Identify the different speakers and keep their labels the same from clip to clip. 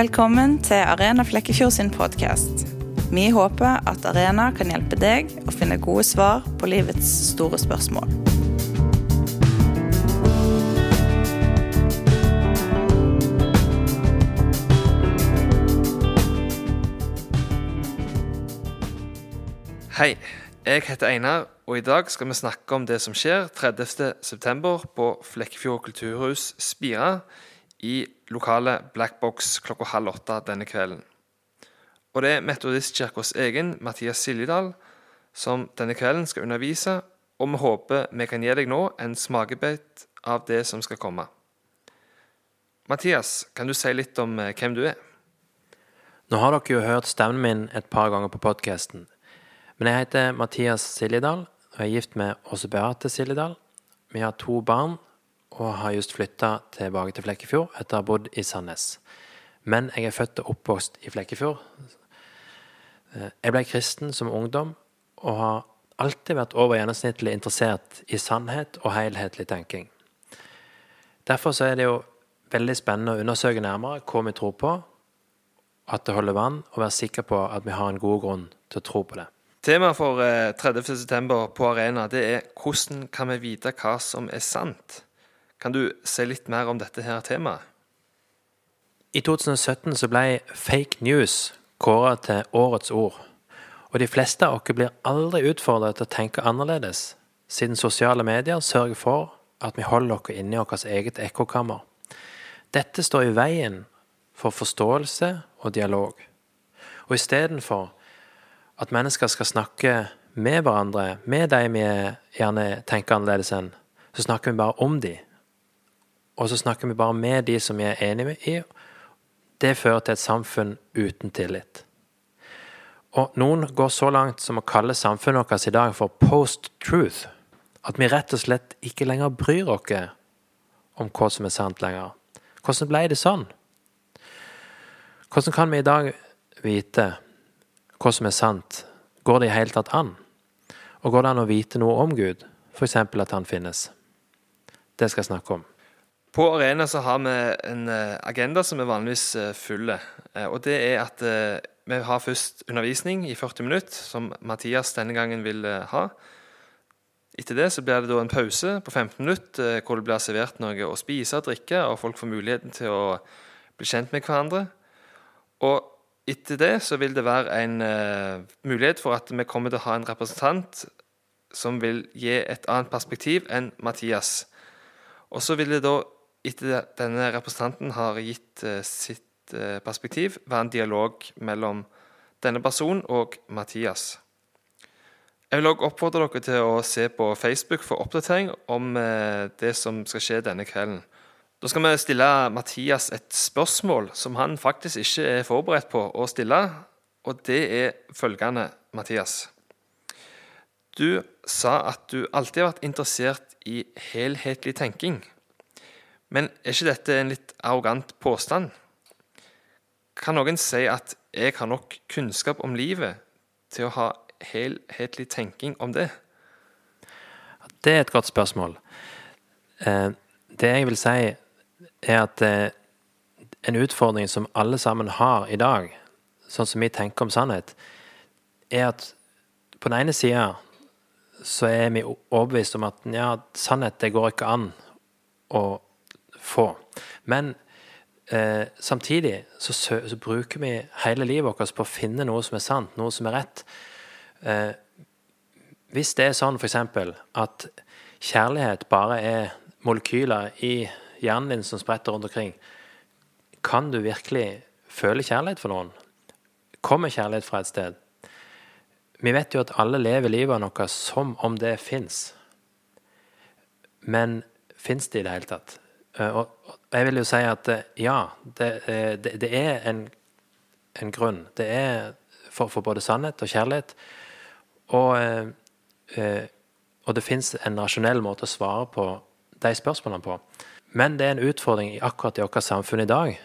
Speaker 1: Velkommen til Arena Flekkefjord sin podkast. Vi håper at Arena kan hjelpe deg å finne gode svar på livets store spørsmål.
Speaker 2: Hei, jeg heter Einar, og i dag skal vi snakke om det som skjer 30.9. på Flekkefjord kulturhus Spira i lokale Blackbox klokka halv åtte denne kvelden. Og det er Metodistkirkas egen Mathias Siljedal som denne kvelden skal undervise, og vi håper vi kan gi deg nå en smakebit av det som skal komme. Mathias, kan du si litt om eh, hvem du er?
Speaker 3: Nå har dere jo hørt stemmen min et par ganger på podkasten. Men jeg heter Mathias Siljedal og er gift med Åse Beate Siljedal. Vi har to barn og har just flytta tilbake til Flekkefjord etter å ha bodd i Sandnes. Men jeg er født og oppvokst i Flekkefjord. Eh, Jeg ble kristen som ungdom og har alltid vært over gjennomsnittlig interessert i sannhet og helhetlig tenking. Derfor er det jo veldig spennende å undersøke nærmere hva vi tror på, at det holder vann, og være sikker på at vi har en god grunn til å tro på det.
Speaker 2: Temaet for eh, 30.9. på Arena det er 'Hvordan kan vi vite hva som er sant?' Kan du si litt mer om dette her temaet?
Speaker 3: I 2017 så ble fake news kåra til årets ord. Og de fleste av oss blir aldri utfordret til å tenke annerledes, siden sosiale medier sørger for at vi holder oss inne i vårt eget ekkokammer. Dette står i veien for forståelse og dialog. Og istedenfor at mennesker skal snakke med hverandre, med de vi gjerne tenker annerledes enn, så snakker vi bare om de. Og så snakker vi bare med de som vi er enige i. Det fører til et samfunn uten tillit. Og noen går så langt som å kalle samfunnet vårt i dag for post-truth. At vi rett og slett ikke lenger bryr oss om hva som er sant lenger. Hvordan ble det sånn? Hvordan kan vi i dag vite hva som er sant? Går det i hele tatt an? Og går det an å vite noe om Gud, f.eks. at han finnes? Det skal jeg snakke om.
Speaker 2: På Arena så har vi en eh, agenda som er vanligvis fulle. Eh, Og det er at eh, vi har først undervisning i 40 minutter, som Mathias denne gangen vil eh, ha. Etter det så blir det da en pause på 15 minutter, eh, hvor det blir servert noe å spise og drikke, og folk får muligheten til å bli kjent med hverandre. Og etter det så vil det være en eh, mulighet for at vi kommer til å ha en representant som vil gi et annet perspektiv enn Mathias. Og så vil det da, etter denne representanten har gitt eh, sitt eh, perspektiv, være en dialog mellom denne personen og Mathias. Jeg vil også oppfordre dere til å se på Facebook for oppdatering om eh, det som skal skje denne kvelden. Da skal vi stille Mathias et spørsmål som han faktisk ikke er forberedt på å stille, og det er følgende, Mathias. Du sa at du alltid har vært interessert i helhetlig tenking. Men er ikke dette en litt arrogant påstand? Kan noen si at jeg har nok kunnskap om livet til å ha helhetlig tenking om det?
Speaker 3: Det er et godt spørsmål. Eh, det jeg vil si, er at eh, en utfordring som alle sammen har i dag, sånn som vi tenker om sannhet, er at på den ene sida så er vi overbevist om at ja, sannhet det går ikke an å få. Men eh, samtidig så, så bruker vi hele livet vårt på å finne noe som er sant, noe som er rett. Eh, hvis det er sånn f.eks. at kjærlighet bare er molekyler i hjernen din som spretter rundt omkring, kan du virkelig føle kjærlighet for noen? Kommer kjærlighet fra et sted? Vi vet jo at alle lever livet av noe som om det fins. Men fins det i det hele tatt? Eh, Og jeg vil jo si at eh, ja, det, eh, det, det er en, en grunn. Det er for, for både sannhet og kjærlighet. Og, og det fins en rasjonell måte å svare på de spørsmålene på. Men det er en utfordring akkurat i vårt samfunn i dag,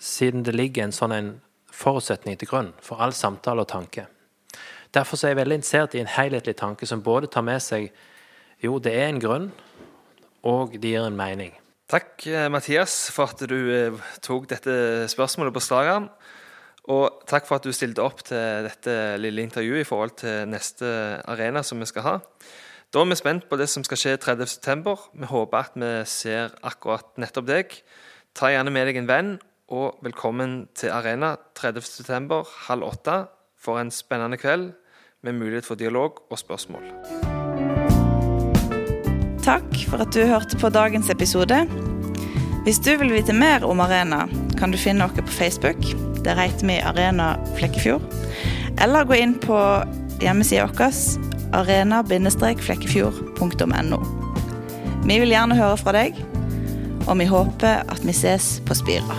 Speaker 3: siden det ligger en sånn en forutsetning til grunn for all samtale og tanke. Derfor er jeg veldig interessert i en helhetlig tanke som både tar med seg jo, det er en grunn, og det gir en mening.
Speaker 2: Takk, eh, Mathias, for at du eh, tok dette spørsmålet på strak Og takk for at du stilte opp til dette lille intervjuet i forhold til neste arena som vi skal ha. Da er vi spent på det som skal skje 30.9. Vi håper at vi ser akkurat nettopp deg. Ta gjerne med deg en venn, og velkommen til Arena 30.9. halv åtte for en spennende kveld med mulighet for dialog og spørsmål.
Speaker 1: Takk for at du hørte på dagens episode. Hvis du vil vite mer om Arena, kan du finne oss på Facebook. Der heter vi Arena Flekkefjord. Eller gå inn på hjemmesida vår arena-flekkefjord.no. Vi vil gjerne høre fra deg, og vi håper at vi ses på Spira.